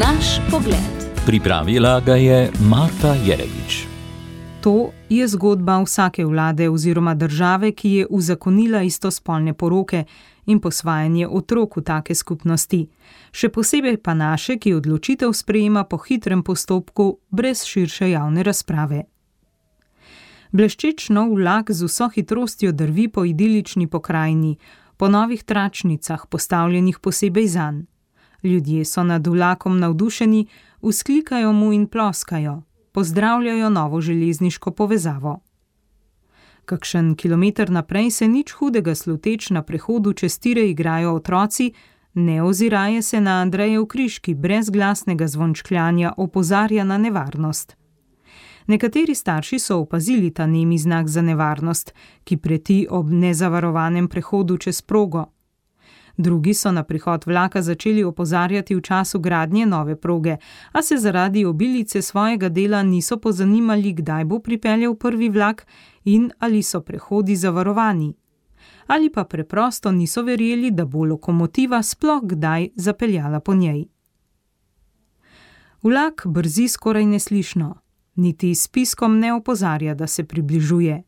Naš pogled. Pripravila ga je Marta Jerevič. To je zgodba vsake vlade oziroma države, ki je uzakonila istospolne poroke in posvajanje otrok v take skupnosti, še posebej pa naše, ki odločitev sprejema po hitrem postopku, brez širše javne razprave. Bleščeč nov vlak z vso hitrostjo drvi po idilični pokrajini, po novih tračnicah, postavljenih posebej zanj. Ljudje so nad vlakom navdušeni, usklikajo mu in ploskajo, pozdravljajo novo železniško povezavo. Kakšen kilometr naprej se nič hudega sluteč na prehodu čez tire igrajo otroci, ne oziraje se na Andrejev križ, ki brez glasnega zvončkljanja opozarja na nevarnost. Nekateri starši so opazili ta nemi znak za nevarnost, ki preti ob nezavarovanem prehodu čez progo. Drugi so na prihod vlaka začeli opozarjati v času gradnje nove proge, a se zaradi obilice svojega dela niso pozanimali, kdaj bo pripeljal prvi vlak in ali so prehodi zavarovani. Ali pa preprosto niso verjeli, da bo lokomotiva sploh kdaj zapeljala po njej. Vlak brzi skoraj neslišno niti s piskom ne opozarja, da se približuje.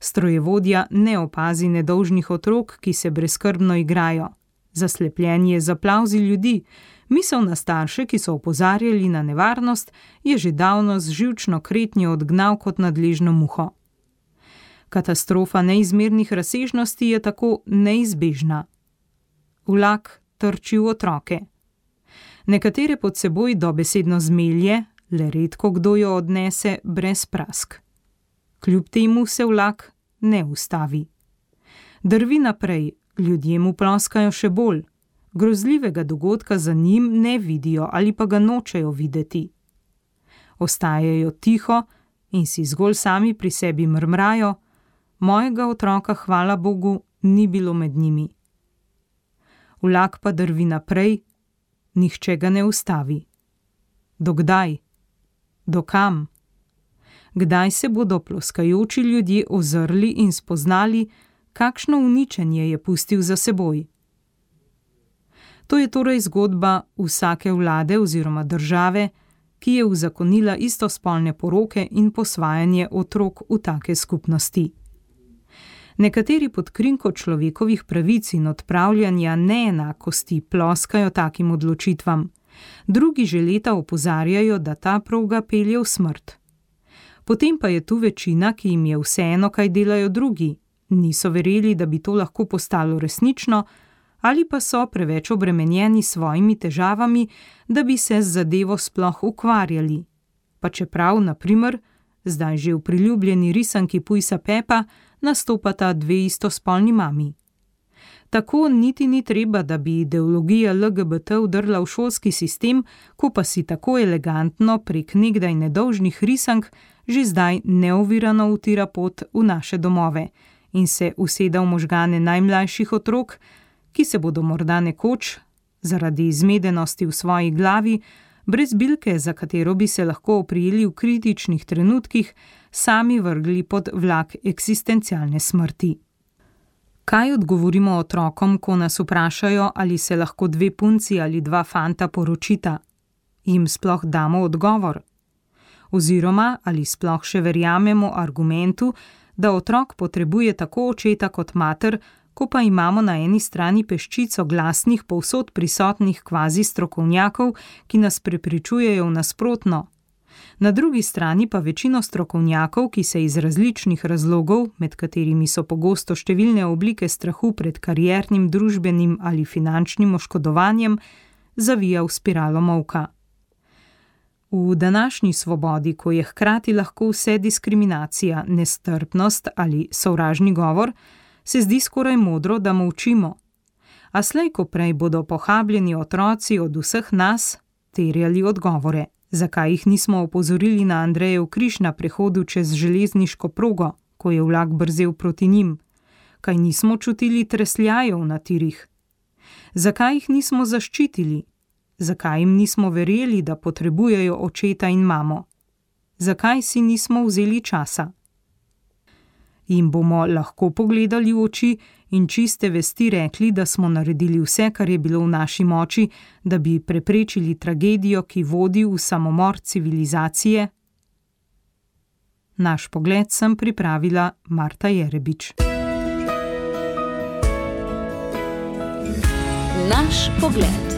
Strojevodja ne opazi nedolžnih otrok, ki se brezkrbno igrajo. Zaslepljen je z aplauzi ljudi, misel na starše, ki so opozarjali na nevarnost, je že davno z živčno kretnjo odgnal kot nadležno muho. Katastrofa neizmernih razsežnosti je tako neizbežna. Vlak trči v otroke. Nekatere pod seboj dobesedno zmelje, le redko kdo jo odnese brez prask. Kljub temu se vlak ne ustavi. Drvi naprej, ljudje mu ploskajo še bolj, grozljivega dogodka za njim ne vidijo ali pa ga nočejo videti. Ostajajo tiho in si zgolj sami pri sebi mrmrajo, mojega otroka, hvala Bogu, ni bilo med njimi. Vlak pa drvi naprej, nihče ga ne ustavi. Dokdaj? dokam. Kdaj se bodo ploskajoči ljudje ozrli in spoznali, kakšno uničenje je pustil za seboj? To je torej zgodba vsake vlade oziroma države, ki je uzakonila istospolne poroke in posvajanje otrok v take skupnosti. Nekateri pod krinko človekovih pravic in odpravljanja neenakosti ploskajo takim odločitvam, drugi že leta opozarjajo, da ta proga pelje v smrt. Potem pa je tu večina, ki jim je vseeno, kaj delajo drugi, niso verjeli, da bi to lahko postalo resnično, ali pa so preveč obremenjeni s svojimi težavami, da bi se z zadevo sploh ukvarjali. Pa čeprav, na primer, zdaj že v priljubljeni risanki Pujsa Pepa nastopata dve istospolni mami. Tako niti ni treba, da bi ideologija LGBT vdrla v šolski sistem, ko pa si tako elegantno prek nekdaj nedolžnih risank že zdaj neovirano utira pot v naše domove in se useda v možgane najmlajših otrok, ki se bodo morda nekoč, zaradi izmedenosti v svoji glavi, brez bilke, za katero bi se lahko oprijeli v kritičnih trenutkih, sami vrgli pod vlak eksistencialne smrti. Kaj odgovorimo otrokom, ko nas vprašajo, ali se lahko dve punci ali dva fanta poročita? Jim sploh damo odgovor? Oziroma, ali sploh še verjamemo argumentu, da otrok potrebuje tako očeta kot mater, ko pa imamo na eni strani peščico glasnih, povsod prisotnih kvazi strokovnjakov, ki nas prepričujejo v nasprotno, na drugi strani pa večino strokovnjakov, ki se iz različnih razlogov, med katerimi so pogosto številne oblike strahu pred kariernim, družbenim ali finančnim oškodovanjem, zavija v spiralo molka. V današnji svobodi, ko je hkrati lahko vse diskriminacija, nestrpnost ali sovražni govor, se zdi skoraj modro, da molčimo. A slej ko prej bodo pohabljeni otroci od vseh nas terjali odgovore. Zakaj jih nismo opozorili na Andrejev križ na prehodu čez železniško progo, ko je vlak brzel proti njim? Kaj nismo čutili tresljajev na tirih? Zakaj jih nismo zaščitili? Zakaj jim nismo verjeli, da potrebujejo očeta in mamo? Zakaj si nismo vzeli časa? Jim bomo lahko pogledali v oči in čiste vesti rekli, da smo naredili vse, kar je bilo v naši moči, da bi preprečili tragedijo, ki vodi v samomor civilizacije? Naš pogled sem pripravila Marta Jerebič. Naš pogled.